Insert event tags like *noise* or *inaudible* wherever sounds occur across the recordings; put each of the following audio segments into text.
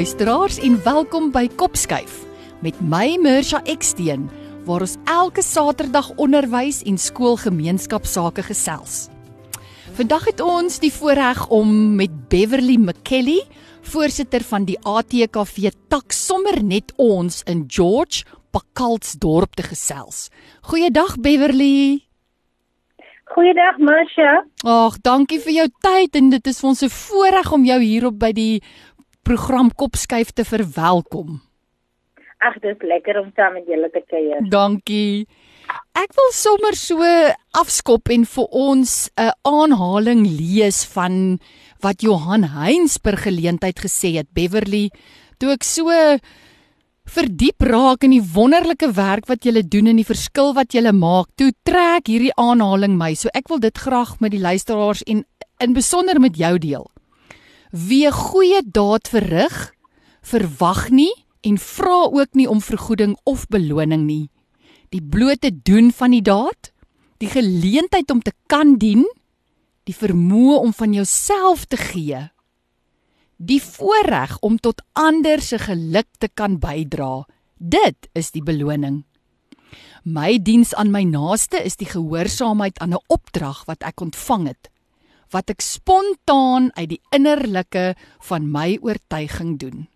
luisteraars en welkom by Kopskuif met my Mirsha Eksteen waar ons elke Saterdag onderwys en skoolgemeenskapsake gesels. Vandag het ons die voorreg om met Beverly McKelly, voorsitter van die ATKV tak sommer net ons in George Pakaltsdorp te gesels. Goeiedag Beverly. Goeiedag Masha. Ag, dankie vir jou tyd en dit is vir ons 'n voorreg om jou hier op by die program Kopskuif te verwelkom. Ag, dit is lekker om saam met julle te kuier. Dankie. Ek wil sommer so afskop en vir ons 'n aanhaling lees van wat Johan Heinz per geleentheid gesê het Beverly toe ek so verdiep raak in die wonderlike werk wat julle doen en die verskil wat julle maak. Toe trek hierdie aanhaling my. So ek wil dit graag met die luisteraars en in besonder met jou deel. Wie 'n goeie daad verrig, verwag nie en vra ook nie om vergoeding of beloning nie. Die blote doen van die daad, die geleentheid om te kan dien, die vermoë om van jouself te gee, die voorreg om tot ander se geluk te kan bydra. Dit is die beloning. My diens aan my naaste is die gehoorsaamheid aan 'n opdrag wat ek ontvang het wat ek spontaan uit die innerlike van my oortuiging doen.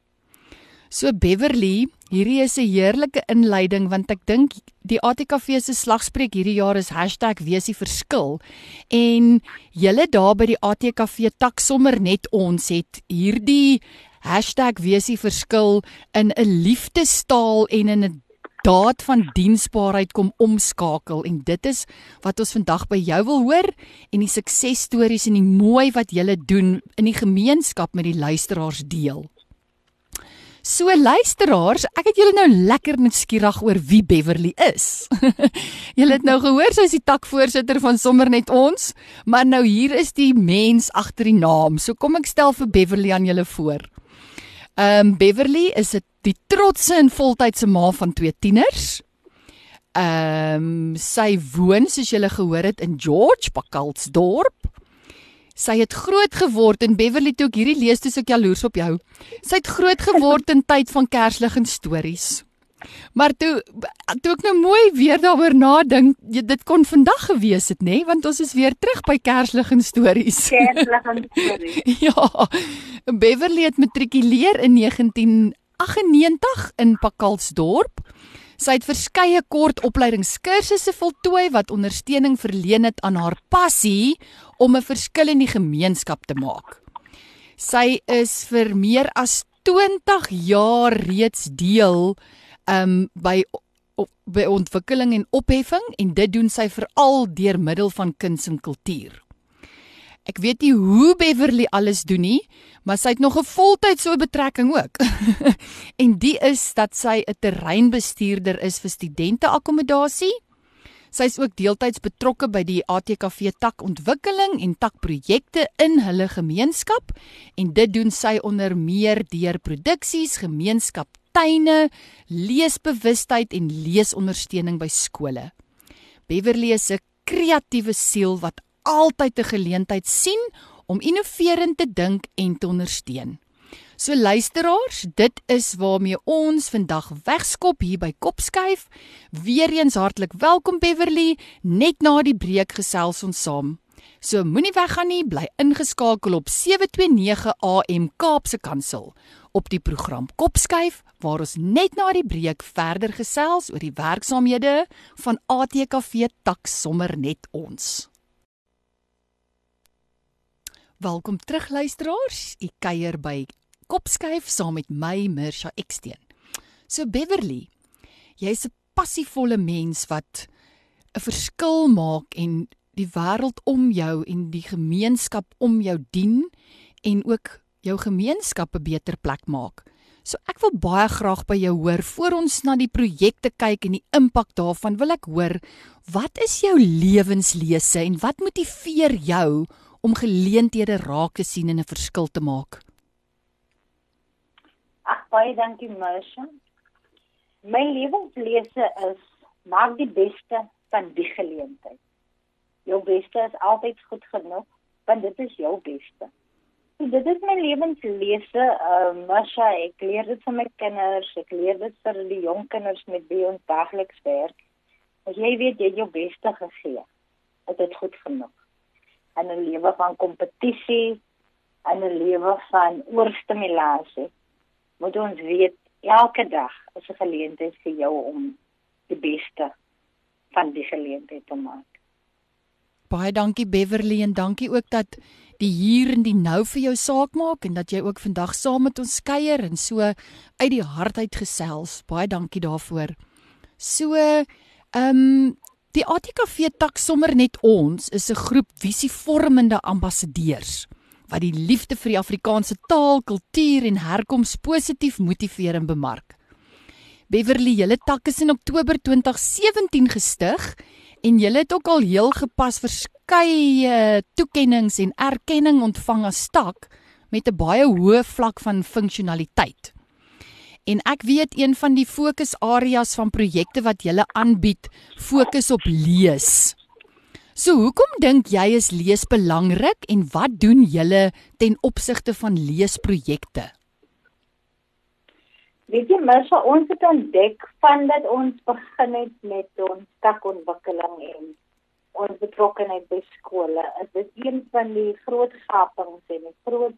So Beverly, hierdie is 'n heerlike inleiding want ek dink die ATKV se slagspreuk hierdie jaar is #weesieverskil en julle daar by die ATKV tak sommer net ons het hierdie #weesieverskil in 'n liefdestaal en in 'n daad van diensbaarheid kom omskakel en dit is wat ons vandag by jou wil hoor en die suksesstories en die mooi wat jy doen in die gemeenskap met die luisteraars deel. So luisteraars, ek het julle nou lekker nuuskierig oor wie Beverly is. *laughs* julle het nou gehoor sy is die takvoorsitter van sommer net ons, maar nou hier is die mens agter die naam. So kom ek stel vir Beverly aan julle voor. Ehm um, Beverly is 'n die trotse en voltydse ma van twee tieners. Ehm um, sy woon soos julle gehoor het in George Pakaltsdorp. Sy het groot geword in Beverly toe ek hierdie lees toe ek jaloers op jou. Sy het groot geword in tyd van Kerslig en stories. Maar toe toe ek nou mooi weer daaroor nadink, dit kon vandag gewees het nê, nee? want ons is weer terug by Kerslig en stories. Kerslig en *laughs* stories. ja. Beverly het matrikuleer in 1998 in Pakalsdorp. Sy het verskeie kort opleidingskursusse voltooi wat ondersteuning verleen het aan haar passie om 'n verskil in die gemeenskap te maak. Sy is vir meer as 20 jaar reeds deel um by op, by ontwikkeling en opheffing en dit doen sy veral deur middel van kuns en kultuur. Ek weet nie hoe Beverly alles doen nie, maar sy het nog 'n voltydse betrekking ook. *laughs* en die is dat sy 'n terreinbestuurder is vir studente akkommodasie. Sy is ook deeltyds betrokke by die ATKV tak ontwikkeling en tak projekte in hulle gemeenskap en dit doen sy onder meer deur produksies, gemeenskaptuine, leesbewustheid en leesondersteuning by skole. Beverly is 'n kreatiewe siel wat altyd 'n geleentheid sien om innoverend te dink en te ondersteun. So luisteraars, dit is waarmee ons vandag wegskop hier by Kopskuif. Weereens hartlik welkom Beverly. Net na die breek gesels ons saam. So moenie weggaan nie, bly ingeskakel op 729 AM Kaapse Kansel op die program Kopskuif waar ons net na die breek verder gesels oor die werksaamhede van ATKV Tak sommer net ons. Welkom terug luisteraars. U kuier by Kopskuif saam met my Mirsha Eksteen. So Beverly, jy's 'n passievolle mens wat 'n verskil maak en die wêreld om jou en die gemeenskap om jou dien en ook jou gemeenskap 'n beter plek maak. So ek wil baie graag by jou hoor voor ons na die projekte kyk en die impak daarvan wil ek hoor wat is jou lewenslese en wat motiveer jou om geleenthede raak te sien en 'n verskil te maak? Ag baie dankie Marsha. My lewenslese is maak die beste van die geleentheid. Jou beste is altyd goed genoeg want dit is jou beste. So dit is my lewenslese. Ehm uh, Masha, ek leer dit vir my kinders, ek leer dit vir die jong kinders met wie ons daagliks werk. As jy weet jy het jou beste gegee, is dit goed genoeg. In 'n lewe van kompetisie, in 'n lewe van oorstimulasie, moet ons weet elke dag is 'n geleentheid vir jou om die beste van die geleentheid te maak. Baie dankie Beverly en dankie ook dat die hier en die nou vir jou saak maak en dat jy ook vandag saam met ons kuier en so uit die hart uit gesels. Baie dankie daarvoor. So ehm um, die ATKV tak sommer net ons is 'n groep visievormende ambassadeurs wat die liefde vir die Afrikaanse taal, kultuur en herkoms positief motiveer en bemark. Beverly, julle tak is in Oktober 2017 gestig en julle het ook al heel gepas verskeie toekenninge en erkenning ontvang as tak met 'n baie hoë vlak van funksionaliteit. En ek weet een van die fokusareas van projekte wat julle aanbied, fokus op lees. So hoekom dink jy is lees belangrik en wat doen julle ten opsigte van leesprojekte? Weet jy, mens vir ons het ontdek van dat ons begin het met ons takontwikkeling en ons betrokkenheid by skole. Dit is een van die groot gapings en die groot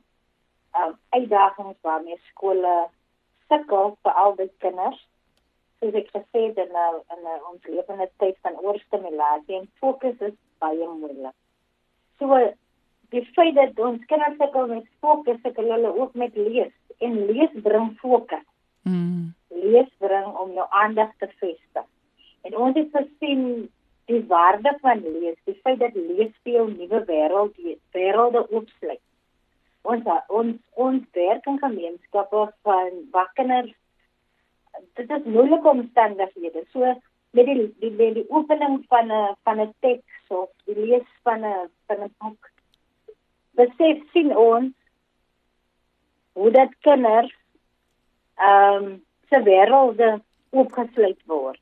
um, uitdagings waarmee skole sukkel vir al die kinders. Soos ek gesê het in nou in ons lewende tyd van oorstimulasie en fokus is baie moeilik. So die feit dat ons kinders sukkel met fokus, sukkel hulle ook met lees en lees bring fokus. Mm. Lees bring om jou aandag te vestig. En ons het gesien die waarde van lees, die feit dat lees vir jou nuwe wêreld, wêrelde oopsluit. Ons ons ons werk in gemeenskappe van wakkers. Dit is moeilike omstandighede. So met die die die, die opening van 'n van 'n teks of die lees van 'n van 'n boek. Besef sien ons hoe dat kinders ehm um, se wêrelde oopgesluit word.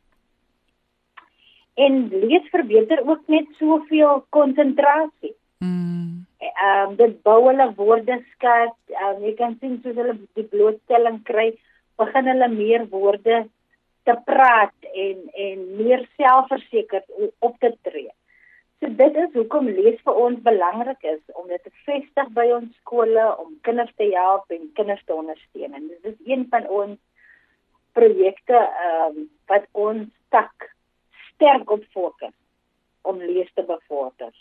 En lees verbeter ook net soveel konsentrasie. Mm. Ehm um, dit bou hulle woordeskat. Um, jy kan sien soos hulle die blootstelling kry, begin hulle meer woorde te praat en en meer selfversekerd op te tree. So dit is hoekom lees vir ons belangrik is om dit te vestig by ons skole om kinders te help en kinders te ondersteun. En dit is een van ons projekte ehm um, wat ons tak sterk op fokus om lees te bevorder.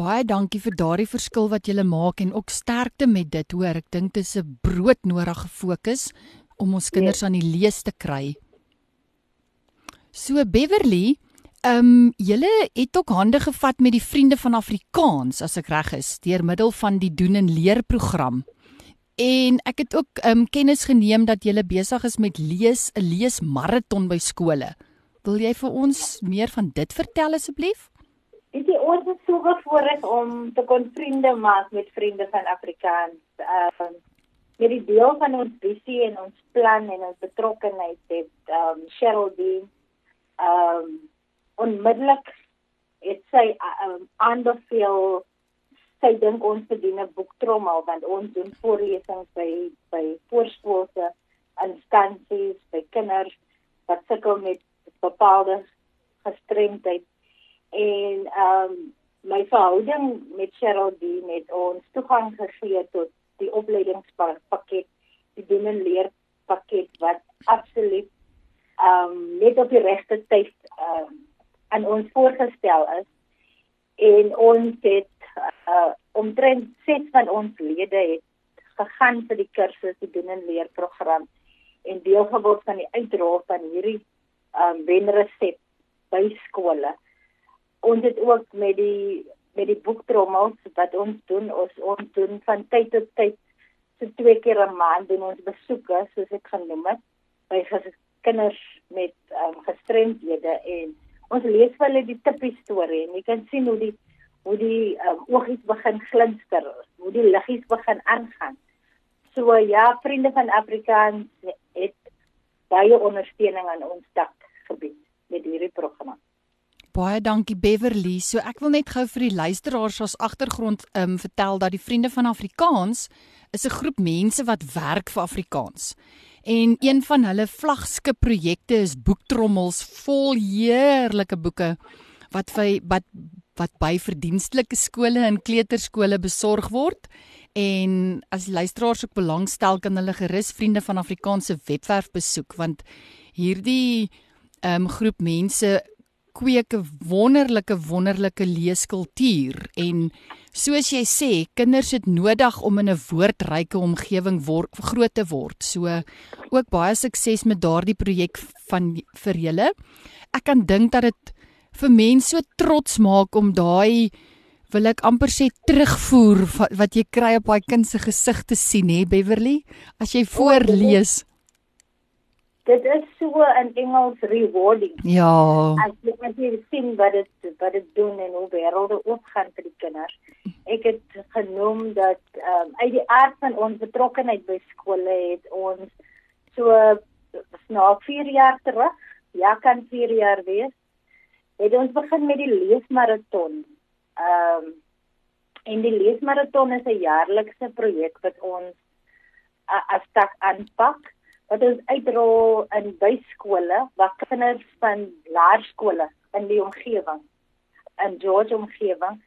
Baie dankie vir daardie verskil wat jy maak en ook sterkte met dit hoor. Ek dink dit is 'n broodnodige fokus om ons kinders yes. aan die lees te kry. So Beverly, Ehm um, julle het ook hande gevat met die vriende van Afrikaans as ek reg is deur middel van die doen en leer program. En ek het ook ehm um, kennis geneem dat julle besig is met lees 'n leesmaraton by skole. Wil jy vir ons meer van dit vertel asseblief? Dit is ons is so bevoorreg om te kon vriende maak met vriende van Afrikaans. Ehm um, met die deel van ons visie en ons plan en ons betrokkenheid het ehm um, Cheryl Dean ehm um, onmiddellik het sy um, aanbeveel sy dink ons verdien 'n boektrommel want ons doen voorlesings by by voorskoolse instansies by kinders wat sukkel met bepaalde gestremdheid en ehm um, my verhouding met Cheryl D met ons toegang gegee tot die opleidingspakket die en leer pakket wat absoluut ehm um, net op die regte tyd ehm um, aan ons voorgestel is en ons het uh, omtrent ses van ons lede het gegaan vir die kursus die doen en leer program en deel geword van die uitrol van hierdie um, wenresep by skole. Ons het ook met die met die boektrommels wat ons doen ons ons doen van tyd tot tyd so twee keer 'n maand doen ons besoeke soos ek genoem het by kinders met um, gestremdhede en ons lees vir hulle die tippie storie en jy kan sien hoe die hoe die um, oogies begin glinster hoe die liggies begin aangaan. So ja vriende van Afrikaans het baie ondersteuning aan ons dak gebied met hierdie program Baie dankie Beverly. So ek wil net gou vir die luisteraars as agtergrond um vertel dat die Vriende van Afrikaans is 'n groep mense wat werk vir Afrikaans. En een van hulle vlaggenskap projekte is boektrommels vol heerlike boeke wat vir wat wat by verdienstelike skole en kleuterskole besorg word. En as luisteraars ook belangstel kan hulle gerus Vriende van Afrikaans se webwerf besoek want hierdie um groep mense kweek 'n wonderlike wonderlike leeskultuur en soos jy sê, kinders het nodig om in 'n woordryke omgewing word groot te word. So ook baie sukses met daardie projek van vir julle. Ek kan dink dat dit vir mense so trots maak om daai wil ek amper sê terugvoer wat jy kry op daai kind se gesig te sien hè Beverly as jy voorlees. Dit is so in Engels rewarding. Ja. As jy jy sien wat dit wat dit doen en hoe wêrelde oopgaan vir die kinders. Ek het genoem dat ehm um, uit die aard van ons betrokkeheid by skole het ons so na 4 jaar terug, ja kan 4 jaar wees, het ons begin met die leesmaraton. Ehm um, en die leesmaraton is 'n jaarlikse projek wat ons as tak aanpak wat ons uitrol in byskole waar kinders van laerskole in die omgewing in George omgewing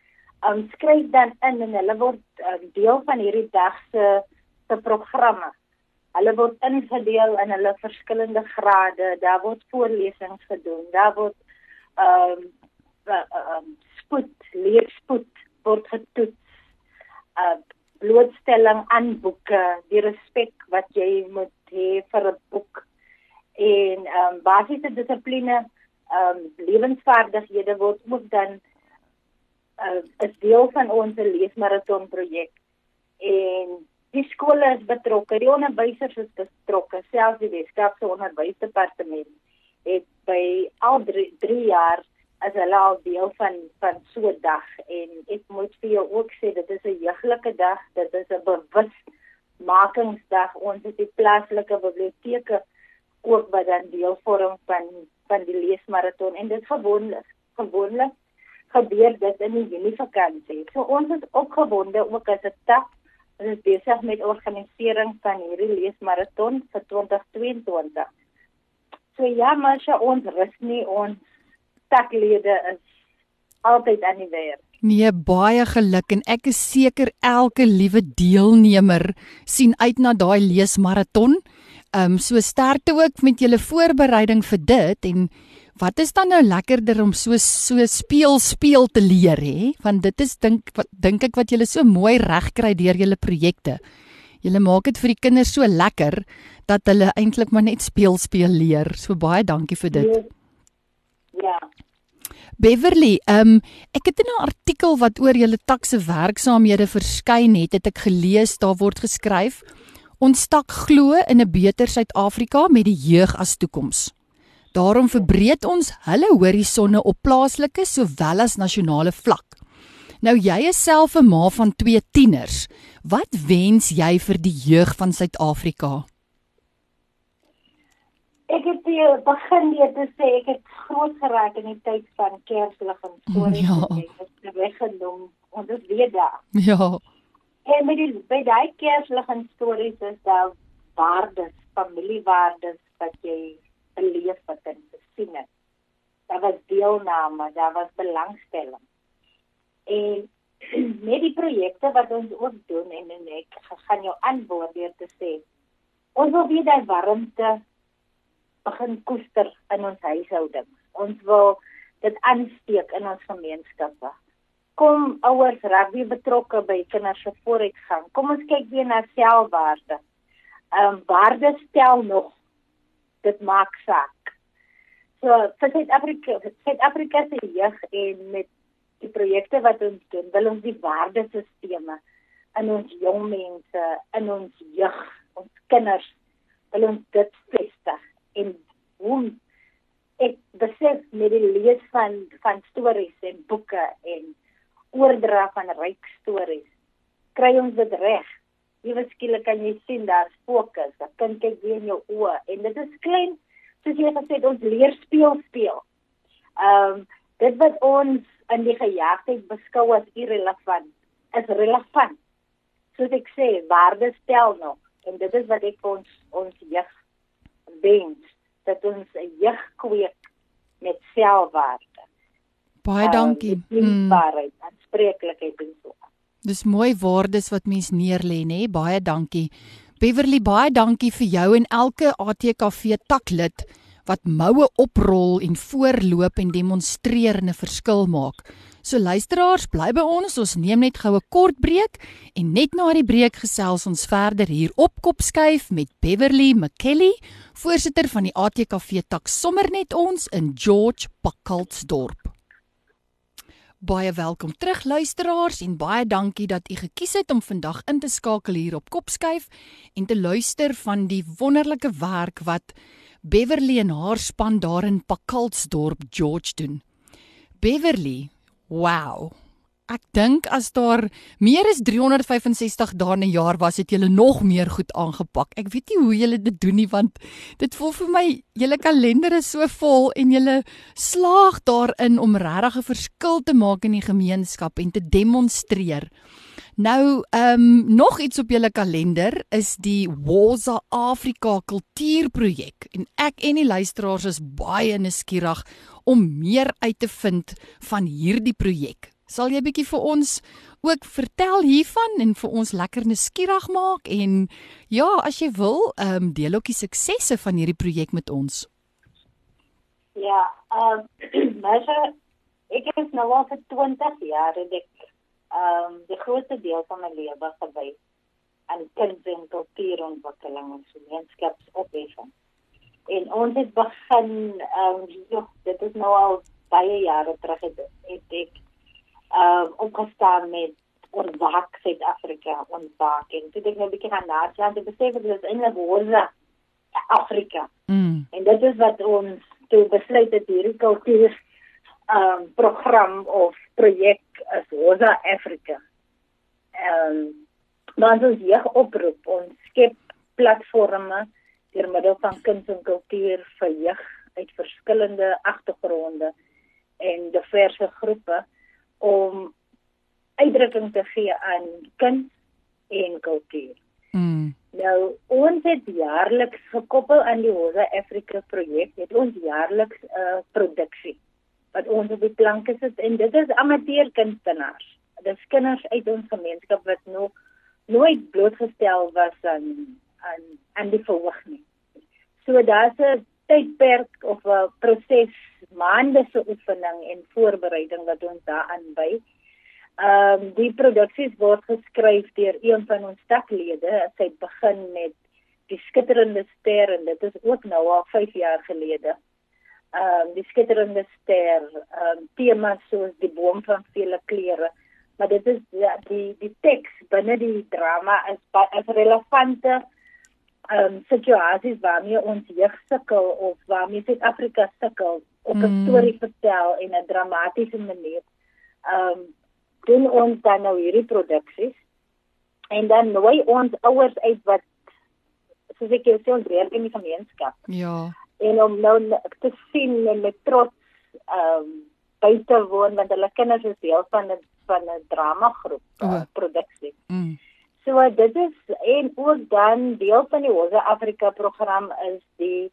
um, skryf dan in en hulle word um, deel van hierdie dag se se programme. Hulle word ingedeel in hulle verskillende grade. Daar word voorlesings gedoen. Daar word ehm um, um, spoed, leerspoed word getoets. Uh blootstelling aan boeke, die respek wat jy moet hê vir 'n boek. En ehm um, basiese dissipline ehm um, lewensvaardighede word ook dan uh, is deel van ons leesmaraton projek en die skole is betrokke die onderwysers is betrokke selfs die Weskaapse onderwysdepartement het by al 3 jaar as hulle al deel van van so 'n dag. En ek moet vir jou ook sê dit is 'n jeuglike dag dit is 'n bewus makingsdag ons het die plaaslike biblioteke ook wat dan deel vorm van van die leesmaraton en dit gewoonlik gewoonlik gebeur dit in die Junie vakansie. So ons is opgewonde ook as 'n stap ons is besig met organisering van hierdie leesmaraton vir 2022. So ja, maar ons rus nie ons staklede is altyd aan die werk. Nee, baie geluk en ek is seker elke liewe deelnemer sien uit na daai leesmaraton. Ehm um, so sterkte ook met julle voorbereiding vir dit en wat is dan nou lekkerder om so so speel speel te leer hè? Want dit is dink wat dink ek wat julle so mooi regkry deur julle projekte. Julle maak dit vir die kinders so lekker dat hulle eintlik maar net speel speel leer. So baie dankie vir dit. Ja. Beverly, um, ek het in 'n artikel wat oor julle takse werksaamhede verskyn het, het ek gelees daar word geskryf: Ons tak glo in 'n beter Suid-Afrika met die jeug as toekoms. Daarom verbreed ons hulle horisonne op plaaslike sowel as nasionale vlak. Nou jy is self 'n ma van twee tieners. Wat wens jy vir die jeug van Suid-Afrika? Ek het begin deur te sê ek het groot geraak in die tyd van Kerslig en stories. Ja. Ek het weggenoem. Ons is weer daar. Ja. En met die by daai Kerslig en stories is daar waardes, familiewaardes wat jy beleef wat in sien het. Daar was deelname, daar was belangstelling. En *clears throat* met die projekte wat ons ook doen en, en ek gaan jou antwoord deur te sê ons wil weer daai warmte begin koester in ons huishoudings. Ons wil dit aansteek in ons gemeenskappe. Kom ouers raak weer betrokke by kinders se vooruitgang. Kom ons kyk weer na selfwaarde. Ehm um, waarde stel nog. Dit maak saak. So vir Suid-Afrika, Suid-Afrika se jeug en met die projekte wat ons doen, wil ons die waardesisteme in ons jong mense, in ons jeug, ons kinders, wil ons dit vestig en hoe ek besef met die lees van van stories en boeke en oordra van ryk stories kry ons dit reg. Ewe skielik kan jy sien daar's fokus, dat kind kyk weer in jou oë en dit is klein soos jy gesê het ons leer speel speel. Ehm um, dit wat ons in die gejaagdheid beskou as irrelevant is relevant. Soos ek sê, waarde stel nog en dit is wat ek ons ons jeug wens dat ons 'n jeug kweek met selfwaarde. Baie dankie. Um, waarheid, aanspreeklikheid en so. Dis mooi waardes wat mens neerlê, nê? Baie dankie. Beverly, baie dankie vir jou en elke ATKV taklid wat moue oprol en voorloop en demonstreer en 'n verskil maak. So luisteraars, bly by ons. Ons neem net gou 'n kort breek en net na die breek gesels ons verder hier op Kopskuif met Beverly McKelly, voorsitter van die ATKV tak sommer net ons in George Pakkaltsdorp. Baie welkom terug luisteraars en baie dankie dat u gekies het om vandag in te skakel hier op Kopskuif en te luister van die wonderlike werk wat Beverly en haar span daar in Pakkaltsdorp George doen. Beverly Wow. Ek dink as daar meer as 365 dae in 'n jaar was, het julle nog meer goed aangepak. Ek weet nie hoe julle dit doen nie want dit voel vir my julle kalender is so vol en julle slaag daarin om regtig 'n verskil te maak in die gemeenskap en te demonstreer. Nou, ehm um, nog iets op julle kalender is die Woza Afrika Kultuurprojek en ek en die luisteraars is baie nuuskierig om meer uit te vind van hierdie projek. Sal jy bietjie vir ons ook vertel hiervan en vir ons lekker nuuskierig maak en ja, as jy wil, ehm um, deel ook die suksesse van hierdie projek met ons. Ja, ehm *clears throat* um, maar ek het nou al vir 20 jaar en ek ehm um, die grootste deel van my lewe gewy aan kind en kultuurontwikkeling en gemeenskapsopheffing. En ons het begin ehm um, ja, dit is nou al baie jare terug het, het ek ehm um, opgestaan met ontwaak Suid-Afrika ontwaak en toe ek nou 'n bietjie gaan naslaan te besef dat dit eintlik was Afrika. Mm. En dit is wat ons toe besluit het hierdie kultuur um, program of projek as Rosa Africa. Ehm um, dan ons jeug oproep ons skep platforms deur middel van kuns en kultuur vir jeug uit verskillende agtergronde en diverse groepe om uitdrukking te gee aan kuns en kultuur. Mm. Nou ons het jaarliks gekoppel aan die Rosa Africa projek, het ons jaarliks 'n uh, produksie wat ons op die planke sit en dit is amateur kunstenaars. Dit is kinders uit ons gemeenskap wat nog nooit blootgestel was aan aan aan die verhoog nie. So daar's 'n tydperk of 'n proses maande se oefening en voorbereiding wat ons daaraan by. Ehm um, die produksies word geskryf deur een van ons staklede. Sy begin met die skitterende ster en dit is ook nou al 5 jaar gelede ehm um, die skitterende ster, ehm um, temas soos die boom van vele kleure. Maar dit is ja, die die teks binne die drama is is relevante ehm um, situasies waarmee ons jeug sukkel of waarmee Suid-Afrika sukkel op 'n mm. storie vertel in 'n dramatiese manier. Ehm um, doen ons dan nou hierdie produksies en dan nooi ons ouers uit wat soos ek sê ons leer in die gemeenskap. Ja en om nou te sien en met trots ehm um, by te woon want hulle kinders is deel van 'n van 'n drama groep uh, produksie. Mm. So dit is en ook dan deel van die Hoze Afrika program is die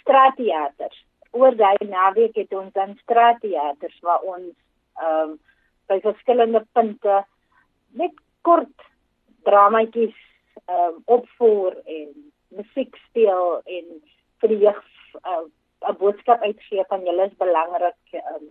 straatteaters. Oor daai naweek het ons dan straatteaters waar ons ehm um, by verskillende punte net kort dramatjies ehm um, opvoer en musiek speel en vir die jeug 'n uh, boodskap uitgee van julle is belangrik. Um,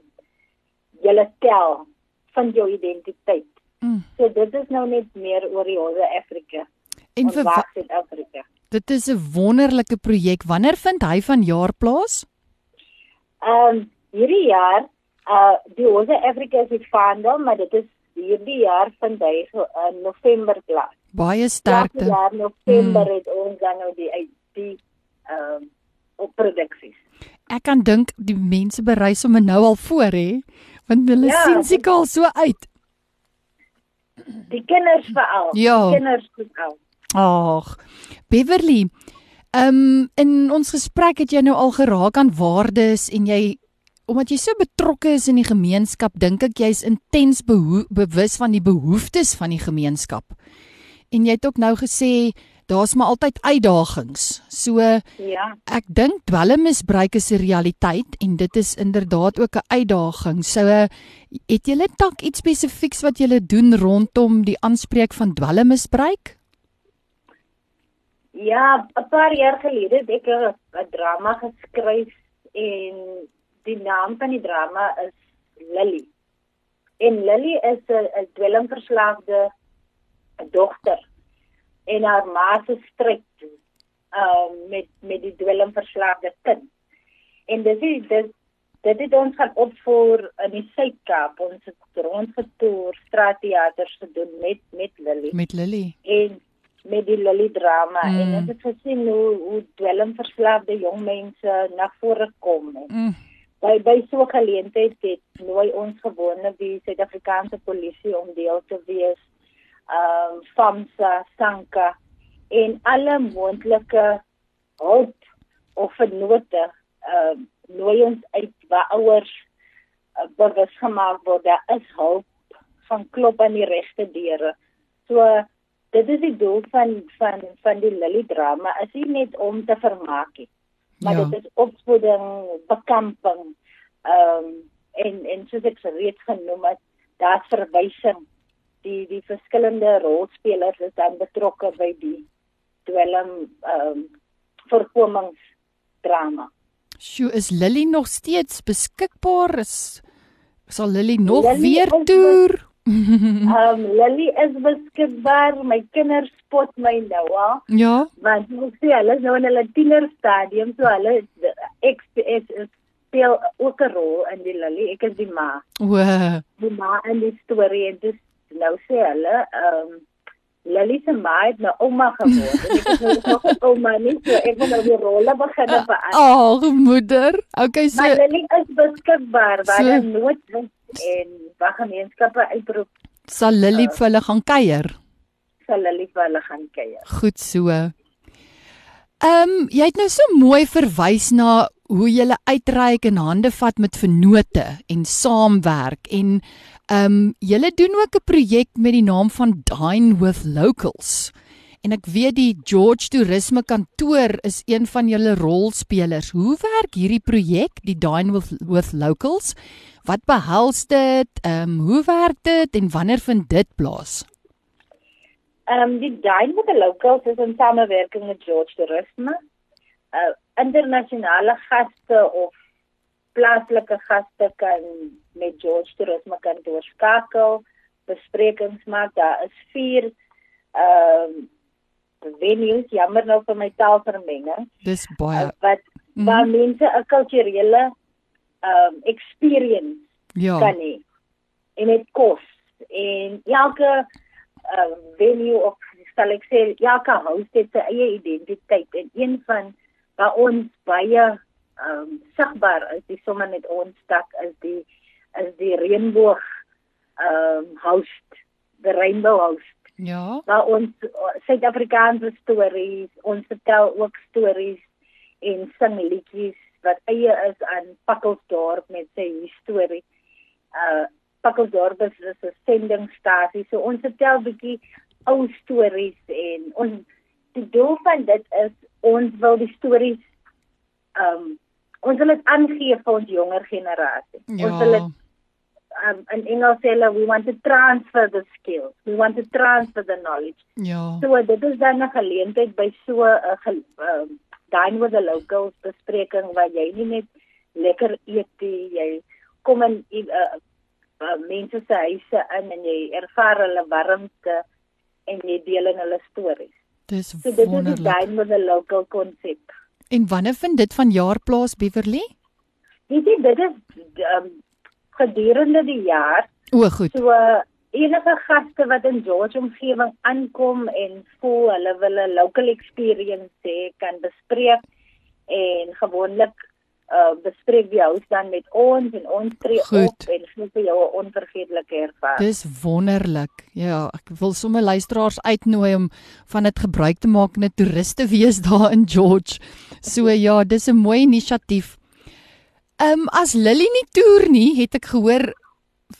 julle tel van jou identiteit. Mm. So dit is nou net meer oor die hele Afrika. En vir Suid-Afrika. Dit is 'n wonderlike projek. Wanneer vind hy van jaar plaas? Ehm um, hierdie jaar Uh die Oze Afrika is die vaandel, maar dit is hierdie jaar van hy in November plaas. Baie sterkte. Ja, November mm. het ons dan nou die die ehm um, op produksies. Ek kan dink die mense berei sommer nou al voor hè, want hulle ja, sien seker al so uit. Die kinders veral. Ja. Die kinders veral. Ag, Beverly. Ehm um, in ons gesprek het jy nou al geraak aan waardes en jy omdat jy so betrokke is in die gemeenskap, dink ek jy's intens bewus van die behoeftes van die gemeenskap. En jy het ook nou gesê daar's maar altyd uitdagings. So ja. Ek dink dwelmmisbruik is 'n realiteit en dit is inderdaad ook 'n uitdaging. So het julle tak iets spesifieks wat julle doen rondom die aanspreek van dwelmmisbruik? Ja, 'n paar jaar gelede het ek 'n drama geskryf en die naam van die drama is Lily. En Lily is 'n dwelmverslaafde dogter en haar ma se stryk um, met met die dwelmverslaafde kind. En dis is dis dit het ons gaan opvoer in die Suid-Kaap ons het rondgetoer straatteaters gedoen met met Lily. Met Lily. En met die Lily drama mm. en ons het gesien hoe hoe dwelmverslaafde jong mense na vore kom en mm by by so geleentheid het nooi ons gewone die Suid-Afrikaanse polisie om deel te wees ehm um, FAMSA, SANKA en alle moontlike hulp of vernote ehm um, nooi ons uit waar ouers uh, bewus gemaak word daar is hulp van klop aan die regte deure. So dit is die doel van van van die Lily drama is nie net om te vermaak nie maar ja. dit is opvoeding, bekamping. Ehm um, en en soos ek reeds genoem het, daar's verwysing die die verskillende rolspelers is dan betrokke by die dwelm ehm um, voorkomingsdrama. Sjoe, is Lily nog steeds beskikbaar? Is sal Lily nog Lily weer toer? Ehm um, Lily is beskikbaar. My kinders spot my nou al. Ja. Want ek sê hulle is nou in hulle tienerstadium, so hulle ek is speel ook 'n rol in die Lily. Ek is die ma. O. Die ma in die storie en dis nou sê hulle ehm um, Lily se ma het nou ouma geword. ek is nou nog 'n ouma nie, so ek wil nou die rolle begin verander. Ag, oh, moeder. Okay, so Maar Lily is beskikbaar waar so, nood is en waar gemeenskappe uitroep. Sal Lily uh, vir hulle gaan kuier? Sal Lily vir hulle gaan kuier. Goed so. Ehm um, jy het nou so mooi verwys na hoe jy uitreik en hande vat met vennote en saamwerk en ehm um, jy doen ook 'n projek met die naam van Dine with Locals. En ek weet die George Toerisme Kantoor is een van julle rolspelers. Hoe werk hierdie projek, die Dine with, with Locals? Wat behels dit? Ehm um, hoe werk dit en wanneer vind dit plaas? Ehm um, die Dine with the Locals is 'n samewerking met George Toerisme. Uh internasionale gaste of plaaslike gaste kan met George Toerisme Kantoor skakel, besprekings maak. Daar is 4 ehm um, venues, jammer nou vir my taalvermenging. Dis baie uh, wat mm. waar mense 'n kulturele um experience ja. kan hê. En dit kos en elke uh, venue of sal ek sê elke house het sy eie identiteit en een van waar ons baie um sigbaar is die sommer met ons stad is die is die reënboog um house the rainbow house Ja. Waar ons Suid-Afrikaanse stories, ons vertel ook stories en sing liedjies wat eie is aan Pakkelsdorp met sy storie. Uh Pakkelsdorp is 'n sendingstasie. So ons vertel 'n bietjie ou stories en ons die doel van dit is ons wil die stories um ons wil dit aangee vir ons jonger generasie. Ja. Ons wil dit um in Engels sê hulle we want to transfer the skills. We want to transfer the knowledge. Ja. So dit is dan 'n geleentheid by so 'n uh, um dine with the locals bespreking waar jy nie net lekker eet nie, jy kom in uh, uh, mense se huise in en jy ervaar hulle warmte en jy deel in hulle stories. Dis so, dit is die dine with the local konsep. En wanneer vind dit van jaar plaas Beverly? Weet jy dit is um, gedurende die jaar. O, goed. So enige gaste wat in George omgewing aankom en voel hulle wil 'n local experience hê, kan bespreek en gewoonlik uh bespreek die huis dan met ons en ons tree Goed. op en gee vir jou 'n onvergeetlike ervaring. Dis wonderlik. Ja, ek wil sommer luisteraars uitnooi om van dit gebruik te maak en 'n toerist te wees *laughs* daar in George. So ja, dis 'n mooi inisiatief. Ehm um, as Lily nie toer nie, het ek gehoor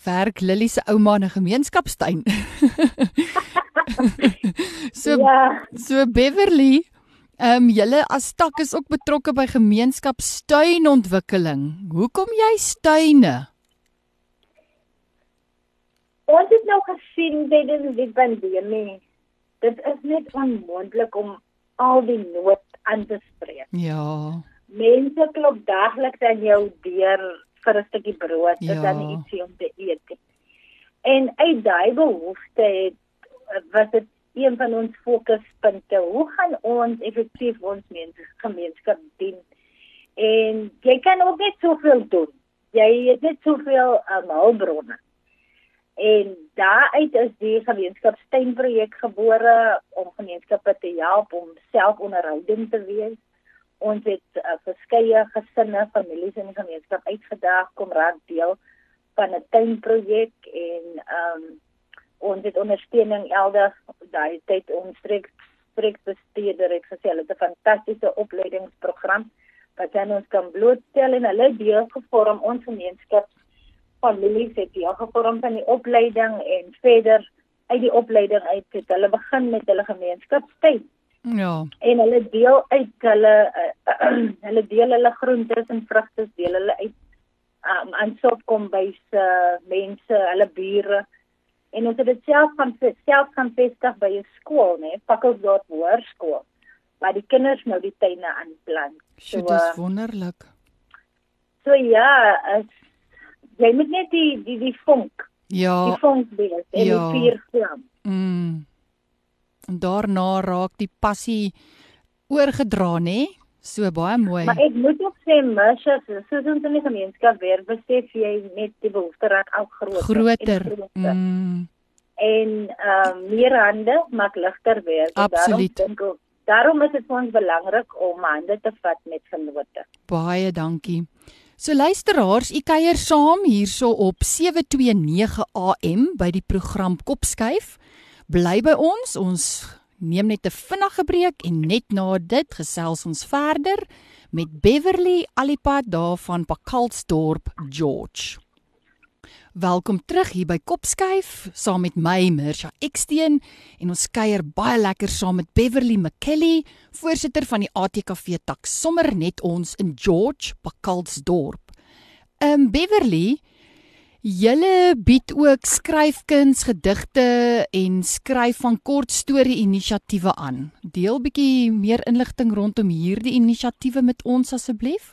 werk Lily se ouma in 'n gemeenskapstuin. *laughs* so ja, so Beverly, ehm um, julle as tak is ook betrokke by gemeenskapstuinontwikkeling. Hoekom jy stuine? ons het nou gesien tydens die pandemie. Dit is net onmoontlik om al die nood aan te spreek. Ja. Mense klop dagliks aan jou deur vir 'n stukkie brood, Ja. dan ietsie om te eet. En uit daai behoefte het was dit een van ons fokuspunte. Hoe gaan ons effektief ons mense gemeenskap dien? En jy kan ook net soveel doen. Jy het net soveel um, hulpbronne. En daaruit is die gemeenskapsteunprojek gebore om gemeenskappe te help om selfonderhoudend te wees. Ons het uh, verskeie gesinne, families die gemeenskap uitgedaag kom raak deel van 'n tuinprojek en ehm um, ons het ondersteuning elders daai tyd ons streek streekbestuurder het gesê hulle het 'n fantastiese opleidingsprogram wat aan ons kan blootstel en hulle deel gevorm ons gemeenskap families het deel gevorm van die opleiding en verder uit die opleiding uit het hulle begin met hulle gemeenskapsteun Ja. en hulle deel uit hulle uh, *clears throat* hulle deel hulle groentes en vrugte deel hulle uit um, aan sopkombuis uh, mense hulle bure en ons het dit self van self gaan vestig by 'n skool nê Pakkelsdorp Hoërskool waar die kinders nou die tuine aanplant So, So, dis uh, wonderlik. so ja as, jy moet net die die die vonk Ja. die vonk wees en ja. die vuur vlam Mm. En daarna raak die passie oorgedra, nê? So baie mooi. Maar ek moet ook sê Masha, soos ons in die gemeenskap weer besef jy net die behoefte raak al groter. Groter. En, groter. Mm. en uh, meer hande maak ligter weer. So Absoluut. Daarom, ek, daarom is dit vir ons belangrik om hande te vat met vennote. Baie dankie. So luisteraars, u kuier saam hierso op 729 AM by die program Kopskuif. Bly by ons. Ons neem net 'n vinnige breek en net na dit gesels ons verder met Beverly Alipad daar van Pakalsdorp, George. Welkom terug hier by Kopskuif saam met my Mirsha Eksteen en ons kuier baie lekker saam met Beverly McKelly, voorsitter van die ATKV tak sommer net ons in George Pakalsdorp. Um Beverly, julle bied ook skryfkuns, gedigte en skryf van kort storie inisiatiewe aan. Deel bietjie meer inligting rondom hierdie inisiatiewe met ons asseblief.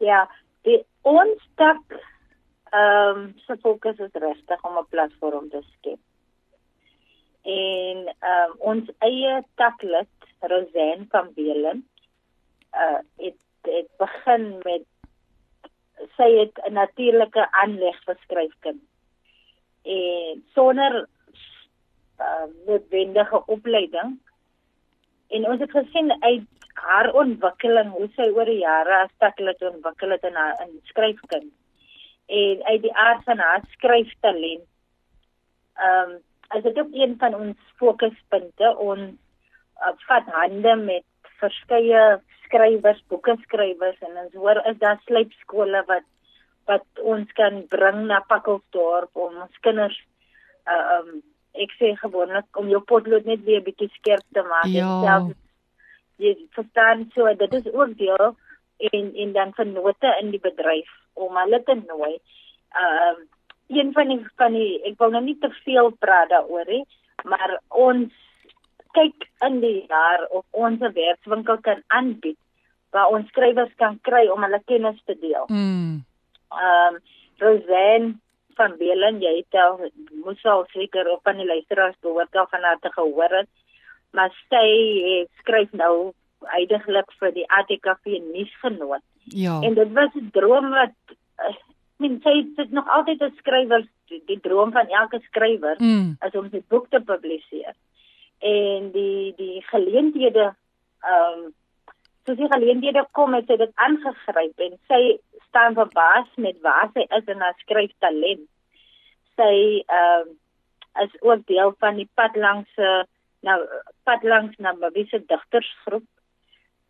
Ja, die ons tak ehm um, se fokus is regtig om 'n platform te skep. En ehm um, ons eie taklid Rosanne van Belen uh het het begin met sy het 'n natuurlike aanleg vir skryfkuns. En sonder uh noodwendige opleiding en ons het gesien uit haar ontwikkeling hoe sy oor die jare as taklid ontwikkel het in haar in skryfkuns en uit die aard van haar skryftalent. Ehm um, as dit ook een van ons fokuspunte ons uh, vat hande met verskeie skrywers, boekeskrywers en ons hoor is daar slypskole wat wat ons kan bring na Pakkelsdorp om ons kinders uh, um ek sê gewoonlik om jou potlood net weer 'n bietjie skerp te maak Ja. en self jy verstaan so dit is ook deel en en dan vennote in die bedryf om hulle te nooi. Ehm uh, een van die van die ek wil nou nie te veel praat daaroor nie, maar ons kyk in die jaar of ons 'n werkswinkel kan aanbied waar ons skrywers kan kry om hulle kennis te deel. Mm. Ehm um, Rosanne van Belen, jy het al moes al seker op aan die luisteraars behoort al van haar te gehoor het. Maar sy het skryf nou uiteindelik vir die ATKV nuusgenoot. Ja. En dit was 'n droom wat uh, min sy sit nog altyd 'n skrywer die, die droom van elke skrywer Mm. is om sy boek te publiseer. En die die geleenthede ehm um, soos die geleenthede kom het sy dit aangegryp en sy staan verbaas met waar sy is in haar skryftalent. Sy ehm um, is ook deel van die pad langs se nou pad langs na Mabise digtersgroep.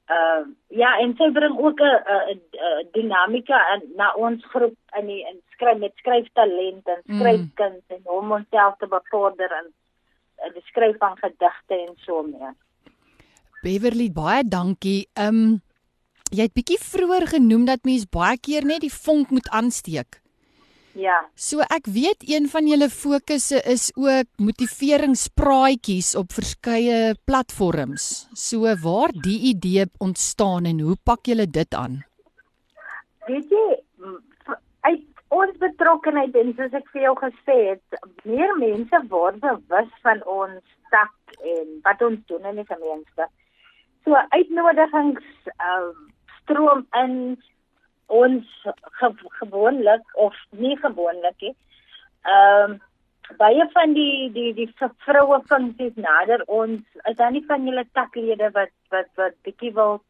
Ehm uh, ja, en sy bring ook 'n dinamika in na ons groep in die in skryf met skryftalent en Mm. skryfkuns en om onsself te bevorder in in die skryf van gedigte en so meer. Beverly, baie dankie. Ehm um, jy het bietjie vroeër genoem dat mens baie keer net die vonk moet aansteek. Ja. So ek weet een van julle fokusse is ook motiveringspraatjies op verskeie platforms. So waar die idee ontstaan en hoe pak julle dit aan? Weet jy uit ons betrokkenheid en soos ek vir jou gesê het, meer mense word bewus van ons tak en wat ons doen in die gemeenskap. So uitnodigings uh, stroom in ons ge gewoonlik of nie gewoonlik nie. Ehm um, baie van die die die vroue funksies nader ons is dan nie van julle taklede wat wat wat bietjie wil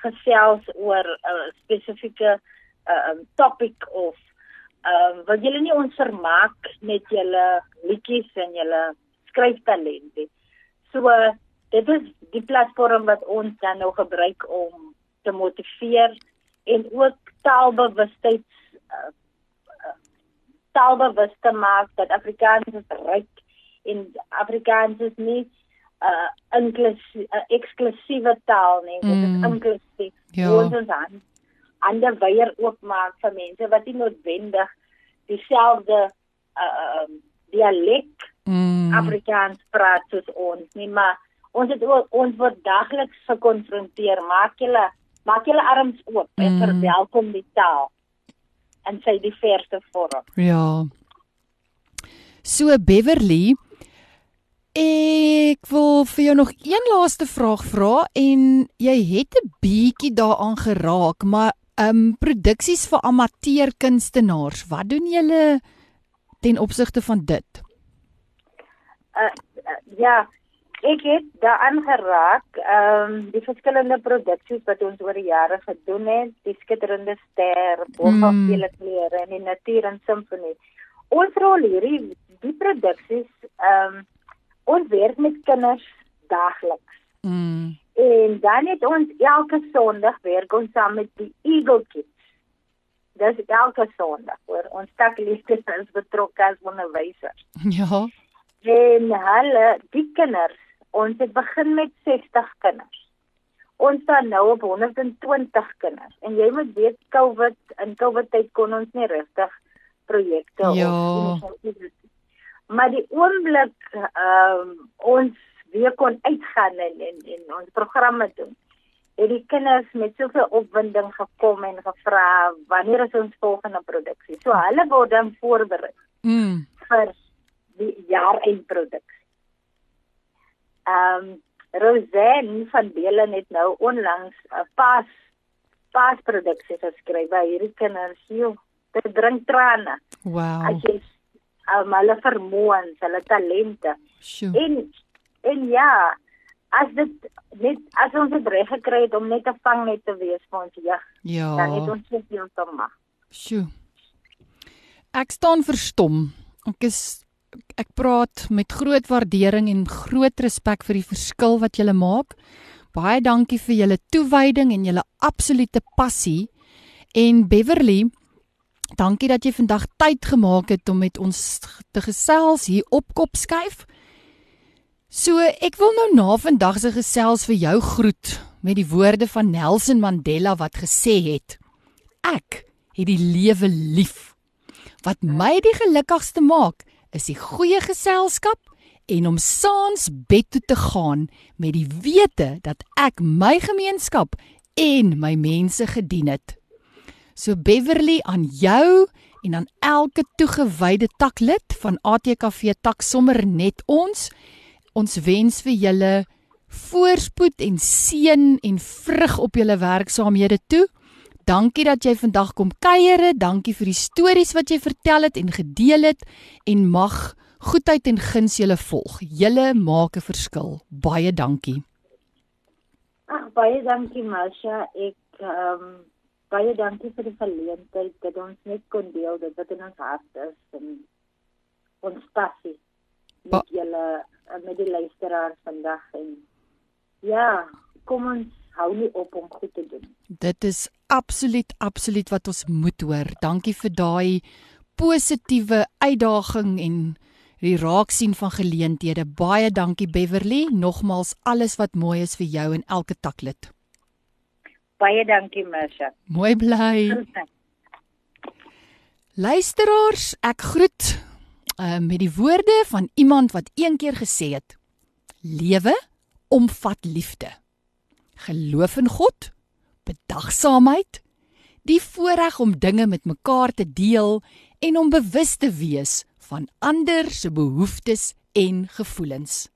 gesels oor 'n uh, spesifieke uh, um, topic of ehm um, wat julle nie ons vermaak met julle liedjies en julle skryftalent nie. So uh, dit is die platform wat ons dan nou gebruik om te motiveer en ook taalbewustheid uh, uh, taalbewus te maak dat Afrikaans is ryk en Afrikaans is nie 'n uh, inklusie uh, eksklusiewe taal nie, dit Mm. is inklusief. Ja. Ons is aan ander weier oopmaak vir mense wat nie noodwendig dieselfde uh, um, dialek Mm. Afrikaans praat soos ons nie, maar ons het ook, ons word dagliks gekonfronteer. Maak julle maak julle arms oop en Mm. verwelkom die taal in sy diverse vorm. Ja. So Beverly, ek wil vir jou nog een laaste vraag vra en jy het 'n bietjie daaraan geraak, maar um, produksies vir amateurkunstenaars, wat doen julle ten opsigte van dit? Uh, uh, ja, ek het daaraan geraak, ehm um, die verskillende produksies wat ons oor die jare gedoen het, die skitterende ster, boogafvele kleure en die natuur en simfonie. Ons rol hierdie die produksies ehm um, ons werk met kinders daagliks. Mm. En dan het ons elke Sondag werk ons saam met die Eagle Kids. Dis elke Sondag hoor ons takliefdes is betrokke as onderwysers. Ja. En hulle, die kinders, ons het begin met 60 kinders. Ons staan nou op 120 kinders. En jy moet weet COVID in COVID tyd kon ons nie regtig projekte Ja. of maar die oomblik ehm um, ons weer kon uitgaan en en, en ons programme doen het die kinders met soveel opwinding gekom en gevra wanneer is ons volgende produksie so hulle word dan voorberei Mm. vir die jaareindproduksie. Ehm um, Rosanne van Belen het nou onlangs 'n pas pasproduksie geskryf by hierdie kinders. Joe, dit drink trane Wow. as jy um, hulle vermoëns, hulle talente. Sjoe. En en ja, as dit net as ons dit reg gekry het om net 'n vangnet te wees vir ons jeug, dan het Ja. ons soveel te maak. Sjoe. Ek staan verstom. Ek is ek praat met groot waardering en groot respek vir die verskil wat julle maak. Baie dankie vir julle toewyding en julle absolute passie. En Beverly, dankie dat jy vandag tyd gemaak het om met ons te gesels hier op Kopskyf. So, ek wil nou na vandag se gesels vir jou groet met die woorde van Nelson Mandela wat gesê het: Ek het die lewe lief. Wat my die gelukkigste maak, is die goeie geselskap en om saans bed toe te gaan met die wete dat ek my gemeenskap en my mense gedien het. So Beverly aan jou en aan elke toegewyde taklid van ATKV tak sommer net ons. Ons wens vir julle voorspoed en seën en vrug op julle werksaamhede toe. Dankie dat jy vandag kom kuiere. Dankie vir die stories wat jy vertel het en gedeel het en mag goedheid en guns julle volg. Julle maak 'n verskil. Baie dankie. Ag baie dankie Masha. Ek ehm um, baie dankie vir die geleentheid dat ons net kon deel dit wat in ons hart is en ons passie met julle met die luisteraars vandag en ja, kom ons hou nie op om goed te doen. Dit is absoluut absoluut wat ons moet hoor. Dankie vir daai positiewe uitdaging en die raaksien van geleenthede. Baie dankie Beverly. Nogmaals alles wat mooi is vir jou en elke taklid. Baie dankie Mersha. Mooi bly. *laughs* Luisteraars, ek groet uh, met die woorde van iemand wat eendag gesê het: Lewe omvat liefde geloof in God, bedagsaamheid, die voorreg om dinge met mekaar te deel en om bewus te wees van ander se behoeftes en gevoelens.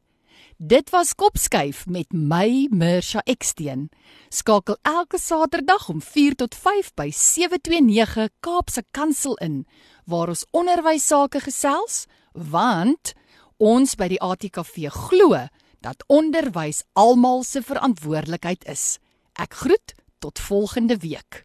Dit was Kopskuif met my Mersha Eksteen. Skakel elke Saterdag om 4 tot 5 by 729 Kaapse Kansel in waar ons onderwys sake gesels want ons by die ATKV glo dat onderwys almal se verantwoordelikheid is. Ek groet tot volgende week.